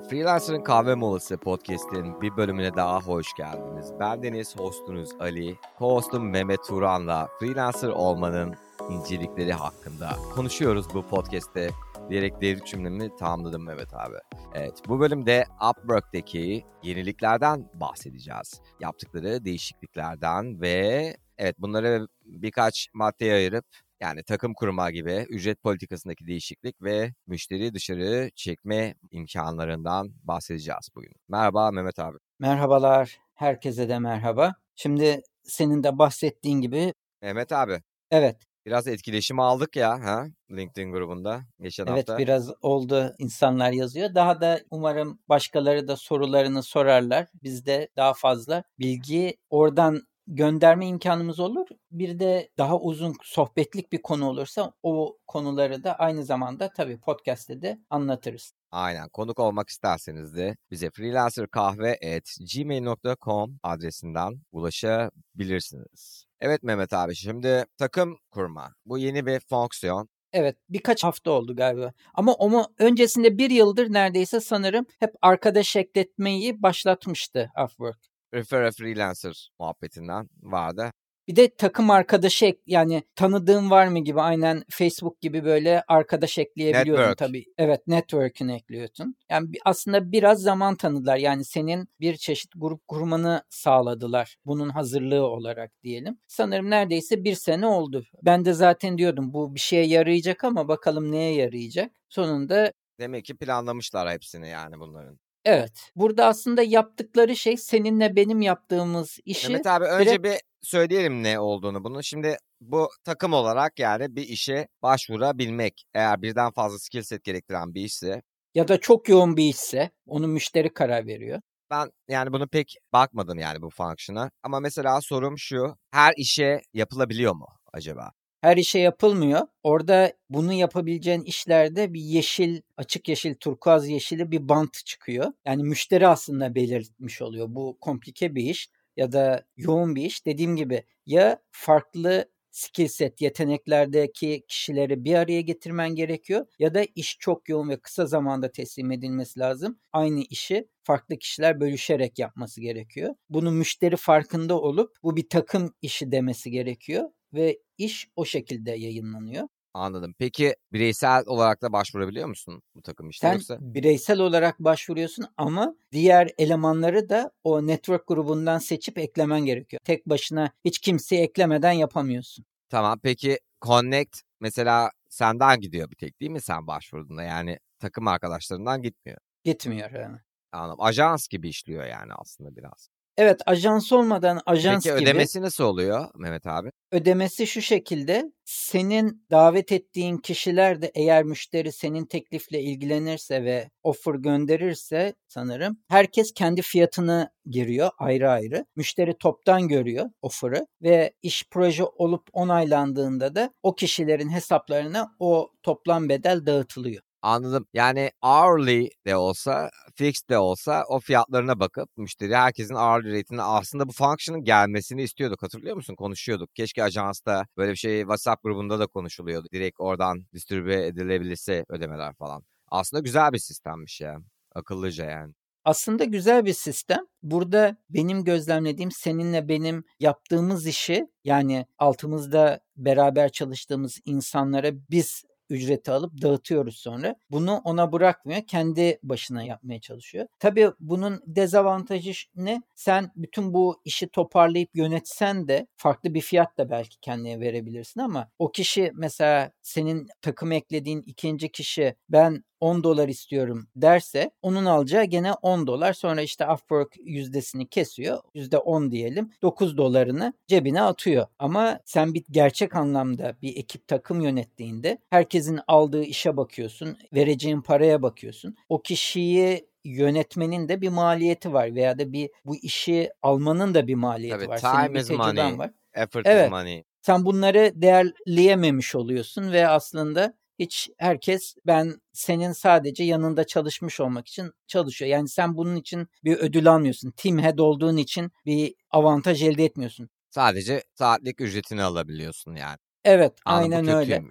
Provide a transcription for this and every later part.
Merhabalar. Freelancer'ın Kahve Molası podcast'in bir bölümüne daha hoş geldiniz. Ben Deniz, hostunuz Ali. Co-hostum Mehmet Turan'la freelancer olmanın incelikleri hakkında konuşuyoruz bu podcast'te diyerek devrik cümlemi tamamladım Mehmet abi. Evet bu bölümde Upwork'teki yeniliklerden bahsedeceğiz. Yaptıkları değişikliklerden ve evet bunları birkaç maddeye ayırıp yani takım kurma gibi ücret politikasındaki değişiklik ve müşteri dışarı çekme imkanlarından bahsedeceğiz bugün. Merhaba Mehmet abi. Merhabalar. Herkese de merhaba. Şimdi senin de bahsettiğin gibi Mehmet abi. Evet. Biraz etkileşim aldık ya ha LinkedIn grubunda geçen evet, hafta. Evet biraz oldu insanlar yazıyor. Daha da umarım başkaları da sorularını sorarlar. Biz de daha fazla bilgi oradan gönderme imkanımız olur. Bir de daha uzun sohbetlik bir konu olursa o konuları da aynı zamanda tabii podcast'te de anlatırız. Aynen. Konuk olmak isterseniz de bize freelancerkahve.gmail.com adresinden ulaşabilirsiniz. Evet Mehmet abi şimdi takım kurma. Bu yeni bir fonksiyon. Evet birkaç hafta oldu galiba. Ama onu öncesinde bir yıldır neredeyse sanırım hep arkadaş ekletmeyi başlatmıştı Upwork. Refer a Freelancer muhabbetinden vardı. Bir de takım arkadaşı ek, yani tanıdığın var mı gibi aynen Facebook gibi böyle arkadaş ekleyebiliyordun Network. tabii. Evet network'ünü ekliyorsun. Yani aslında biraz zaman tanıdılar. Yani senin bir çeşit grup kurmanı sağladılar. Bunun hazırlığı olarak diyelim. Sanırım neredeyse bir sene oldu. Ben de zaten diyordum bu bir şeye yarayacak ama bakalım neye yarayacak. Sonunda Demek ki planlamışlar hepsini yani bunların. Evet. Burada aslında yaptıkları şey seninle benim yaptığımız işi Mehmet abi önce direkt bir söyleyelim ne olduğunu bunu. Şimdi bu takım olarak yani bir işe başvurabilmek. Eğer birden fazla skill set gerektiren bir işse. ya da çok yoğun bir işse onu müşteri karar veriyor. Ben yani bunu pek bakmadım yani bu function'a. Ama mesela sorum şu. Her işe yapılabiliyor mu acaba? Her işe yapılmıyor. Orada bunu yapabileceğin işlerde bir yeşil, açık yeşil, turkuaz yeşili bir bant çıkıyor. Yani müşteri aslında belirtmiş oluyor. Bu komplike bir iş ya da yoğun bir iş. Dediğim gibi ya farklı skill set, yeteneklerdeki kişileri bir araya getirmen gerekiyor ya da iş çok yoğun ve kısa zamanda teslim edilmesi lazım. Aynı işi farklı kişiler bölüşerek yapması gerekiyor. Bunu müşteri farkında olup bu bir takım işi demesi gerekiyor ve iş o şekilde yayınlanıyor. Anladım. Peki bireysel olarak da başvurabiliyor musun bu takım işte Sen yoksa? bireysel olarak başvuruyorsun ama diğer elemanları da o network grubundan seçip eklemen gerekiyor. Tek başına hiç kimseyi eklemeden yapamıyorsun. Tamam peki Connect mesela senden gidiyor bir tek değil mi sen başvurduğunda? Yani takım arkadaşlarından gitmiyor. Gitmiyor yani. Anladım. Ajans gibi işliyor yani aslında biraz. Evet ajans olmadan ajans Peki gibi ödemesi nasıl oluyor Mehmet abi? ödemesi şu şekilde senin davet ettiğin kişiler de eğer müşteri senin teklifle ilgilenirse ve offer gönderirse sanırım herkes kendi fiyatını giriyor ayrı ayrı. Müşteri toptan görüyor offer'ı ve iş proje olup onaylandığında da o kişilerin hesaplarına o toplam bedel dağıtılıyor. Anladım. Yani hourly de olsa, fixed de olsa o fiyatlarına bakıp müşteri herkesin hourly rate'ine aslında bu function'ın gelmesini istiyorduk. Hatırlıyor musun? Konuşuyorduk. Keşke ajansta böyle bir şey WhatsApp grubunda da konuşuluyordu. Direkt oradan distribüe edilebilirse ödemeler falan. Aslında güzel bir sistemmiş ya. Akıllıca yani. Aslında güzel bir sistem. Burada benim gözlemlediğim seninle benim yaptığımız işi yani altımızda beraber çalıştığımız insanlara biz ücreti alıp dağıtıyoruz sonra. Bunu ona bırakmıyor. Kendi başına yapmaya çalışıyor. Tabii bunun dezavantajı ne? Sen bütün bu işi toparlayıp yönetsen de farklı bir fiyat da belki kendine verebilirsin ama o kişi mesela senin takım eklediğin ikinci kişi ben 10 dolar istiyorum derse onun alacağı gene 10 dolar. Sonra işte Upwork yüzdesini kesiyor. %10 diyelim. 9 dolarını cebine atıyor. Ama sen bir gerçek anlamda bir ekip takım yönettiğinde herkesin aldığı işe bakıyorsun. Vereceğin paraya bakıyorsun. O kişiyi yönetmenin de bir maliyeti var veya da bir bu işi almanın da bir maliyeti Tabii var. time Senin is money. var. Effort Evet. is money. Sen bunları değerleyememiş oluyorsun ve aslında hiç herkes ben senin sadece yanında çalışmış olmak için çalışıyor. Yani sen bunun için bir ödül almıyorsun. Team head olduğun için bir avantaj elde etmiyorsun. Sadece saatlik ücretini alabiliyorsun yani. Evet, Anladım, aynen öyle.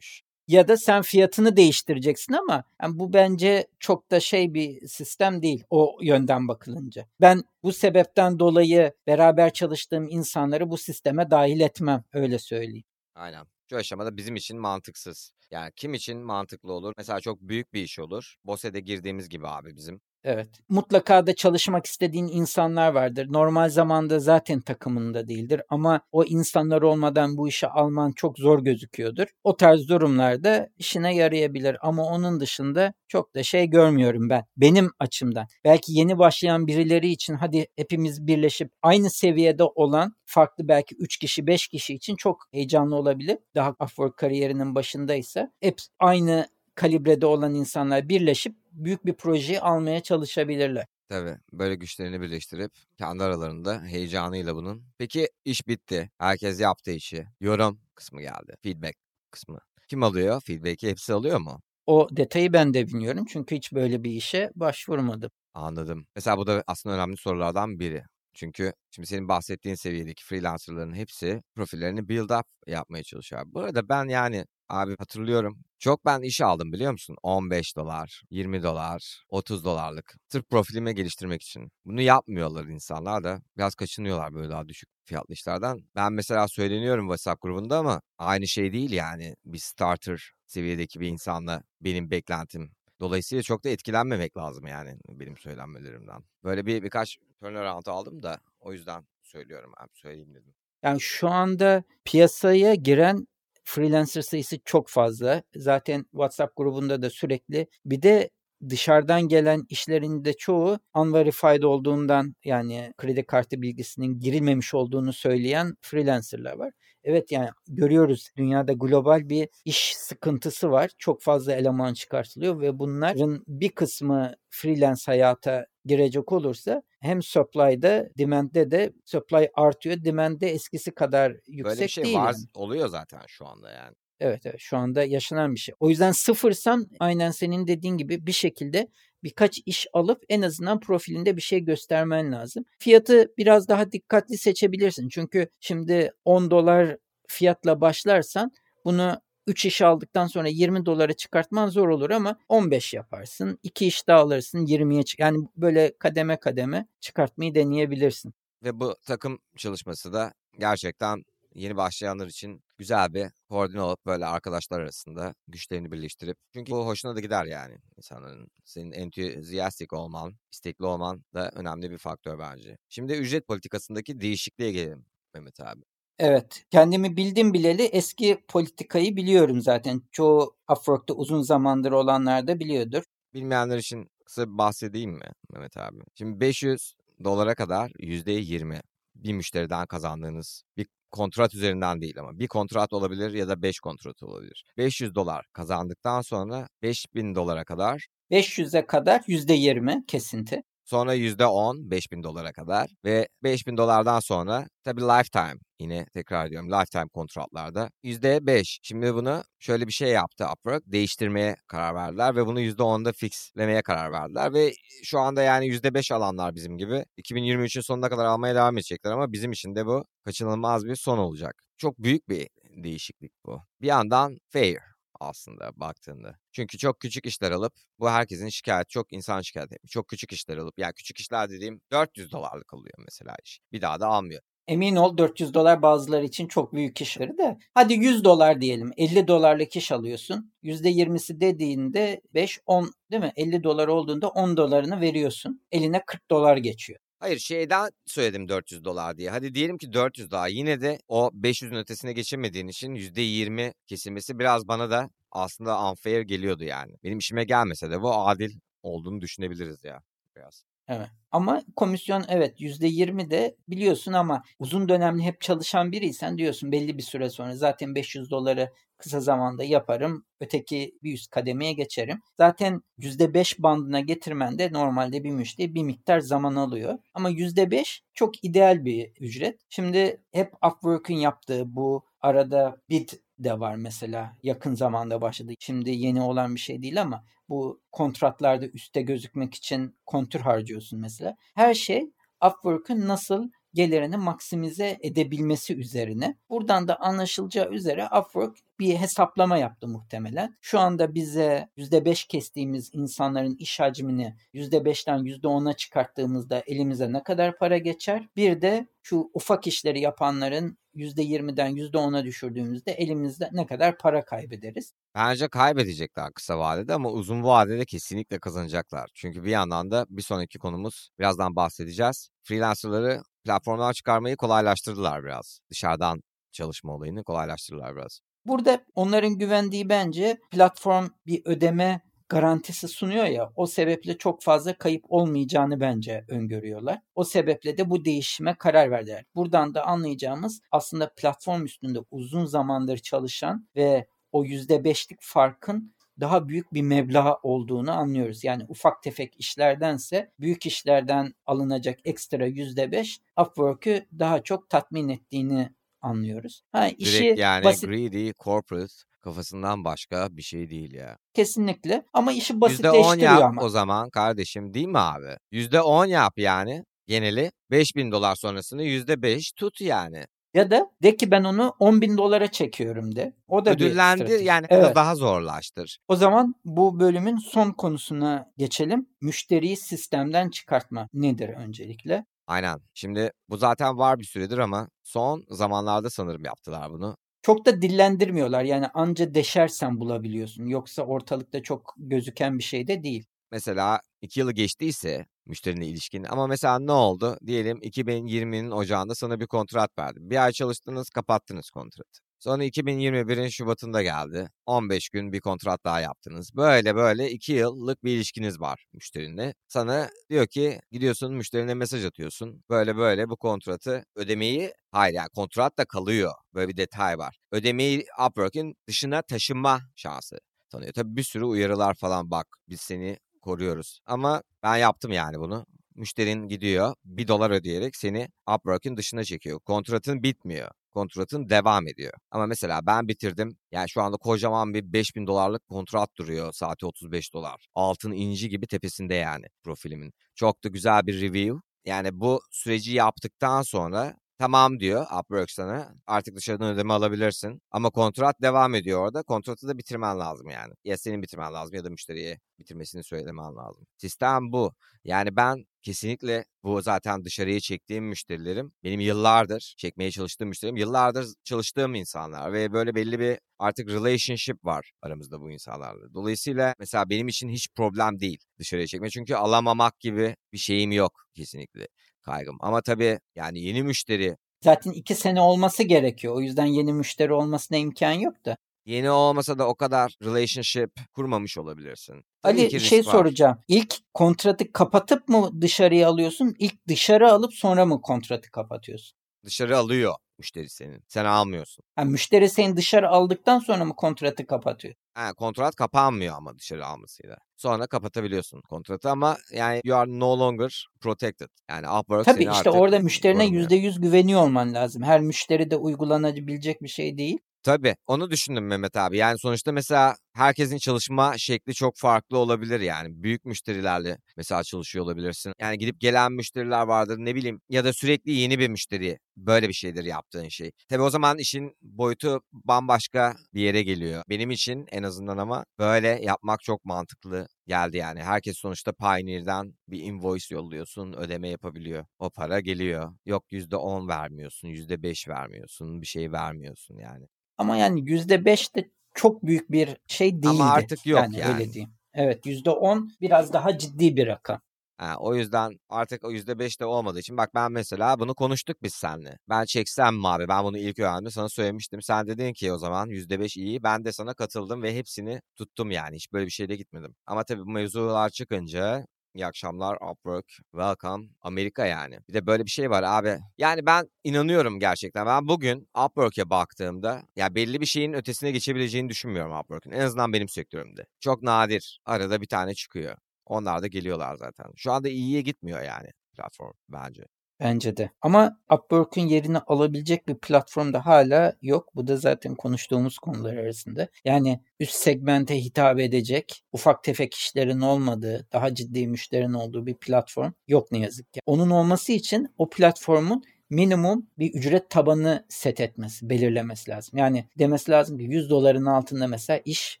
Ya da sen fiyatını değiştireceksin ama yani bu bence çok da şey bir sistem değil o yönden bakılınca. Ben bu sebepten dolayı beraber çalıştığım insanları bu sisteme dahil etmem öyle söyleyeyim. Aynen. Şu aşamada bizim için mantıksız. Yani kim için mantıklı olur? Mesela çok büyük bir iş olur. BOSE'de girdiğimiz gibi abi bizim. Evet. Mutlaka da çalışmak istediğin insanlar vardır. Normal zamanda zaten takımında değildir ama o insanlar olmadan bu işi alman çok zor gözüküyordur. O tarz durumlarda işine yarayabilir ama onun dışında çok da şey görmüyorum ben. Benim açımdan. Belki yeni başlayan birileri için hadi hepimiz birleşip aynı seviyede olan farklı belki 3 kişi 5 kişi için çok heyecanlı olabilir. Daha Upwork kariyerinin başındaysa hep aynı kalibrede olan insanlar birleşip büyük bir projeyi almaya çalışabilirler. Tabii böyle güçlerini birleştirip kendi aralarında heyecanıyla bunun. Peki iş bitti. Herkes yaptı işi. Yorum kısmı geldi. Feedback kısmı. Kim alıyor? Feedback'i hepsi alıyor mu? O detayı ben de bilmiyorum çünkü hiç böyle bir işe başvurmadım. Anladım. Mesela bu da aslında önemli sorulardan biri. Çünkü şimdi senin bahsettiğin seviyedeki freelancerların hepsi profillerini build up yapmaya çalışıyor. Bu arada ben yani abi hatırlıyorum çok ben iş aldım biliyor musun? 15 dolar, 20 dolar, 30 dolarlık. Sırf profilimi geliştirmek için. Bunu yapmıyorlar insanlar da. Biraz kaçınıyorlar böyle daha düşük fiyatlı işlerden. Ben mesela söyleniyorum WhatsApp grubunda ama aynı şey değil yani. Bir starter seviyedeki bir insanla benim beklentim. Dolayısıyla çok da etkilenmemek lazım yani benim söylenmelerimden. Böyle bir birkaç turnaround aldım da o yüzden söylüyorum abi söyleyeyim dedim. Yani şu anda piyasaya giren freelancer sayısı çok fazla. Zaten WhatsApp grubunda da sürekli bir de dışarıdan gelen işlerin de çoğu unverified olduğundan yani kredi kartı bilgisinin girilmemiş olduğunu söyleyen freelancerlar var. Evet yani görüyoruz dünyada global bir iş sıkıntısı var. Çok fazla eleman çıkartılıyor ve bunların bir kısmı freelance hayata girecek olursa hem supply'da, demand'de de supply artıyor. Demand'de eskisi kadar yüksek Böyle bir şey değil. var yani. oluyor zaten şu anda yani. Evet evet şu anda yaşanan bir şey. O yüzden sıfırsan aynen senin dediğin gibi bir şekilde birkaç iş alıp en azından profilinde bir şey göstermen lazım. Fiyatı biraz daha dikkatli seçebilirsin. Çünkü şimdi 10 dolar fiyatla başlarsan bunu 3 iş aldıktan sonra 20 dolara çıkartman zor olur ama 15 yaparsın. 2 iş daha alırsın 20'ye çık. Yani böyle kademe kademe çıkartmayı deneyebilirsin. Ve bu takım çalışması da gerçekten yeni başlayanlar için güzel bir koordine olup böyle arkadaşlar arasında güçlerini birleştirip çünkü bu hoşuna da gider yani insanların senin entüzyastik olman, istekli olman da önemli bir faktör bence. Şimdi ücret politikasındaki değişikliğe gelelim Mehmet abi. Evet, kendimi bildim bileli eski politikayı biliyorum zaten. Çoğu Upwork'ta uzun zamandır olanlar da biliyordur. Bilmeyenler için kısa bahsedeyim mi Mehmet abi? Şimdi 500 dolara kadar %20 bir müşteriden kazandığınız bir kontrat üzerinden değil ama bir kontrat olabilir ya da 5 kontrat olabilir. 500 dolar kazandıktan sonra 5000 dolara kadar 500'e kadar %20 kesinti. Sonra %10 5000 dolara kadar ve 5000 dolardan sonra tabii lifetime yine tekrar ediyorum lifetime kontratlarda %5. Şimdi bunu şöyle bir şey yaptı Upwork değiştirmeye karar verdiler ve bunu %10'da fixlemeye karar verdiler ve şu anda yani %5 alanlar bizim gibi 2023'ün sonuna kadar almaya devam edecekler ama bizim için de bu kaçınılmaz bir son olacak. Çok büyük bir değişiklik bu. Bir yandan fair aslında baktığında. Çünkü çok küçük işler alıp bu herkesin şikayet çok insan şikayet etmiş. Çok küçük işler alıp yani küçük işler dediğim 400 dolarlık alıyor mesela iş. Bir daha da almıyor. Emin ol 400 dolar bazıları için çok büyük işleri de. Hadi 100 dolar diyelim. 50 dolarlık iş alıyorsun. %20'si dediğinde 5, 10 değil mi? 50 dolar olduğunda 10 dolarını veriyorsun. Eline 40 dolar geçiyor. Hayır şeyden söyledim 400 dolar diye. Hadi diyelim ki 400 daha. Yine de o 500'ün ötesine geçemediğin için %20 kesilmesi biraz bana da aslında unfair geliyordu yani. Benim işime gelmese de bu adil olduğunu düşünebiliriz ya biraz. Evet. Ama komisyon evet %20 de biliyorsun ama uzun dönemli hep çalışan biriysen diyorsun belli bir süre sonra zaten 500 doları kısa zamanda yaparım. Öteki bir üst kademeye geçerim. Zaten %5 bandına getirmen de normalde bir müşteri bir miktar zaman alıyor. Ama %5 çok ideal bir ücret. Şimdi hep Upwork'ın yaptığı bu arada bid de var mesela yakın zamanda başladı. Şimdi yeni olan bir şey değil ama bu kontratlarda üste gözükmek için kontür harcıyorsun mesela. Her şey Upwork'ın nasıl gelirini maksimize edebilmesi üzerine. Buradan da anlaşılacağı üzere Upwork bir hesaplama yaptı muhtemelen. Şu anda bize %5 kestiğimiz insanların iş hacmini %5'ten %10'a çıkarttığımızda elimize ne kadar para geçer? Bir de şu ufak işleri yapanların %20'den %10'a düşürdüğümüzde elimizde ne kadar para kaybederiz? Bence kaybedecekler kısa vadede ama uzun vadede kesinlikle kazanacaklar. Çünkü bir yandan da bir sonraki konumuz birazdan bahsedeceğiz. Freelancerları platformdan çıkarmayı kolaylaştırdılar biraz. Dışarıdan çalışma olayını kolaylaştırdılar biraz. Burada onların güvendiği bence platform bir ödeme garantisi sunuyor ya o sebeple çok fazla kayıp olmayacağını bence öngörüyorlar. O sebeple de bu değişime karar verdiler. Buradan da anlayacağımız aslında platform üstünde uzun zamandır çalışan ve o %5'lik farkın daha büyük bir meblağ olduğunu anlıyoruz. Yani ufak tefek işlerdense büyük işlerden alınacak ekstra %5 Upwork'ü daha çok tatmin ettiğini anlıyoruz. Ha, işi Direkt yani basit... greedy corporate kafasından başka bir şey değil ya. Kesinlikle ama işi basitleştiriyor %10 yap ama. o zaman kardeşim değil mi abi? %10 yap yani geneli 5000 dolar sonrasını %5 tut yani. Ya da de ki ben onu 10 bin dolara çekiyorum de. O da Ödüllendir yani evet. daha zorlaştır. O zaman bu bölümün son konusuna geçelim. Müşteriyi sistemden çıkartma nedir öncelikle? Aynen. Şimdi bu zaten var bir süredir ama son zamanlarda sanırım yaptılar bunu. Çok da dillendirmiyorlar. Yani anca deşersen bulabiliyorsun. Yoksa ortalıkta çok gözüken bir şey de değil. Mesela 2 yılı geçtiyse müşterine ilişkin ama mesela ne oldu? Diyelim 2020'nin ocağında sana bir kontrat verdim. Bir ay çalıştınız kapattınız kontratı. Sonra 2021'in Şubat'ında geldi. 15 gün bir kontrat daha yaptınız. Böyle böyle 2 yıllık bir ilişkiniz var müşterinle. Sana diyor ki gidiyorsun müşterine mesaj atıyorsun. Böyle böyle bu kontratı ödemeyi hayır yani kontrat da kalıyor. Böyle bir detay var. Ödemeyi Upwork'in dışına taşınma şansı tanıyor. Tabii bir sürü uyarılar falan bak biz seni koruyoruz. Ama ben yaptım yani bunu. Müşterin gidiyor bir dolar ödeyerek seni Upwork'in dışına çekiyor. Kontratın bitmiyor kontratın devam ediyor. Ama mesela ben bitirdim. Yani şu anda kocaman bir 5000 dolarlık kontrat duruyor. Saati 35 dolar. Altın inci gibi tepesinde yani profilimin. Çok da güzel bir review. Yani bu süreci yaptıktan sonra Tamam diyor Upwork sana. Artık dışarıdan ödeme alabilirsin. Ama kontrat devam ediyor orada. Kontratı da bitirmen lazım yani. Ya senin bitirmen lazım ya da müşteriye bitirmesini söylemen lazım. Sistem bu. Yani ben kesinlikle bu zaten dışarıya çektiğim müşterilerim. Benim yıllardır çekmeye çalıştığım müşterim. Yıllardır çalıştığım insanlar ve böyle belli bir artık relationship var aramızda bu insanlarla. Dolayısıyla mesela benim için hiç problem değil dışarıya çekme. Çünkü alamamak gibi bir şeyim yok kesinlikle kaygım. Ama tabii yani yeni müşteri Zaten iki sene olması gerekiyor. O yüzden yeni müşteri olmasına imkan yok da. Yeni olmasa da o kadar relationship kurmamış olabilirsin. Ali bir şey var. soracağım. İlk kontratı kapatıp mı dışarıya alıyorsun? İlk dışarı alıp sonra mı kontratı kapatıyorsun? Dışarı alıyor müşteri senin. Sen almıyorsun. Ha, müşteri seni dışarı aldıktan sonra mı kontratı kapatıyor? Ha, kontrat kapanmıyor ama dışarı almasıyla. Sonra kapatabiliyorsun kontratı ama yani you are no longer protected. Yani Upwork Tabii işte orada müşterine %100 güveniyor olman lazım. Her müşteri de uygulanabilecek bir şey değil. Tabii onu düşündüm Mehmet abi. Yani sonuçta mesela herkesin çalışma şekli çok farklı olabilir yani. Büyük müşterilerle mesela çalışıyor olabilirsin. Yani gidip gelen müşteriler vardır ne bileyim ya da sürekli yeni bir müşteri böyle bir şeydir yaptığın şey. Tabii o zaman işin boyutu bambaşka bir yere geliyor. Benim için en azından ama böyle yapmak çok mantıklı geldi yani. Herkes sonuçta Pioneer'dan bir invoice yolluyorsun, ödeme yapabiliyor. O para geliyor. Yok %10 vermiyorsun, %5 vermiyorsun, bir şey vermiyorsun yani. Ama yani %5 de çok büyük bir şey değildi. Ama artık yok yani. yani. Öyle diyeyim. Evet %10 biraz daha ciddi bir rakam. Ha, o yüzden artık o %5 de olmadığı için bak ben mesela bunu konuştuk biz seninle. Ben çeksem mi abi ben bunu ilk öğrendim sana söylemiştim. Sen dedin ki o zaman %5 iyi ben de sana katıldım ve hepsini tuttum yani hiç böyle bir şeyle gitmedim. Ama tabii bu mevzular çıkınca İyi akşamlar Upwork, welcome Amerika yani. Bir de böyle bir şey var abi. Yani ben inanıyorum gerçekten. Ben bugün Upwork'e baktığımda ya belli bir şeyin ötesine geçebileceğini düşünmüyorum Upwork'un. En azından benim sektörümde. Çok nadir. Arada bir tane çıkıyor. Onlar da geliyorlar zaten. Şu anda iyiye gitmiyor yani platform bence. Bence de. Ama Upwork'ün yerini alabilecek bir platform da hala yok. Bu da zaten konuştuğumuz konular arasında. Yani üst segmente hitap edecek, ufak tefek işlerin olmadığı, daha ciddi müşterinin olduğu bir platform yok ne yazık ki. Onun olması için o platformun minimum bir ücret tabanı set etmesi, belirlemesi lazım. Yani demesi lazım ki 100 doların altında mesela iş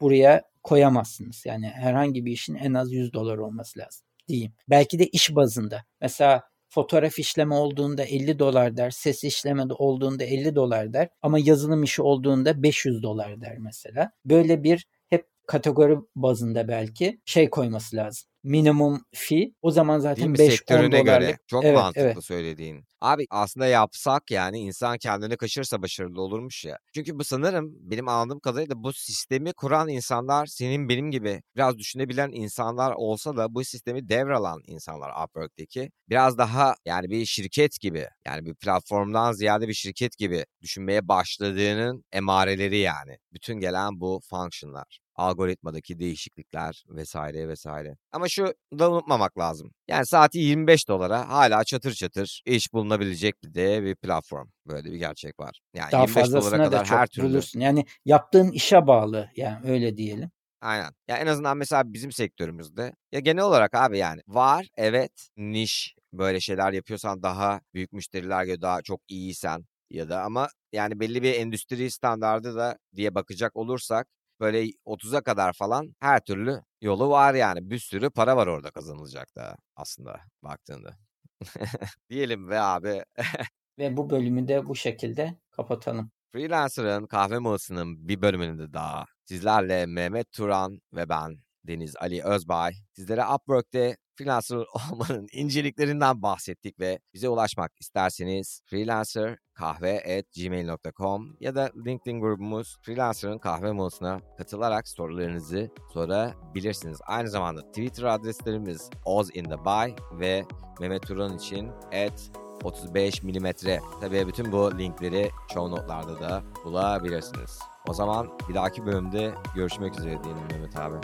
buraya koyamazsınız. Yani herhangi bir işin en az 100 dolar olması lazım diyeyim. Belki de iş bazında. Mesela fotoğraf işleme olduğunda 50 dolar der, ses işleme olduğunda 50 dolar der ama yazılım işi olduğunda 500 dolar der mesela. Böyle bir kategori bazında belki şey koyması lazım minimum fee. O zaman zaten 5-10 dolarlık. göre. Çok evet, mantıklı evet. söylediğin. Abi aslında yapsak yani insan kendini kaçırsa başarılı olurmuş ya. Çünkü bu sanırım benim anladığım kadarıyla bu sistemi kuran insanlar senin benim gibi biraz düşünebilen insanlar olsa da bu sistemi devralan insanlar Upwork'teki biraz daha yani bir şirket gibi yani bir platformdan ziyade bir şirket gibi düşünmeye başladığının emareleri yani. Bütün gelen bu function'lar algoritmadaki değişiklikler vesaire vesaire. Ama şu da unutmamak lazım. Yani saati 25 dolara hala çatır çatır iş bulunabilecek bir de bir platform. Böyle bir gerçek var. Yani Daha 25 dolara kadar her türlü. Bulursun. Yani yaptığın işe bağlı yani öyle diyelim. Aynen. Ya en azından mesela bizim sektörümüzde ya genel olarak abi yani var evet niş böyle şeyler yapıyorsan daha büyük müşteriler göre daha çok iyiysen ya da ama yani belli bir endüstri standardı da diye bakacak olursak böyle 30'a kadar falan her türlü yolu var yani. Bir sürü para var orada kazanılacak da aslında baktığında. Diyelim ve abi. ve bu bölümü de bu şekilde kapatalım. Freelancer'ın kahve molasının bir bölümünde daha sizlerle Mehmet Turan ve ben Deniz Ali Özbay sizlere Upwork'te freelancer olmanın inceliklerinden bahsettik ve bize ulaşmak isterseniz freelancerkahve.gmail.com ya da LinkedIn grubumuz Freelancer'ın kahve molasına katılarak sorularınızı sorabilirsiniz. Aynı zamanda Twitter adreslerimiz ozintheby ve Mehmet Turan için at 35 milimetre. Tabii bütün bu linkleri show notlarda da bulabilirsiniz. O zaman bir dahaki bölümde görüşmek üzere diyelim Mehmet abi.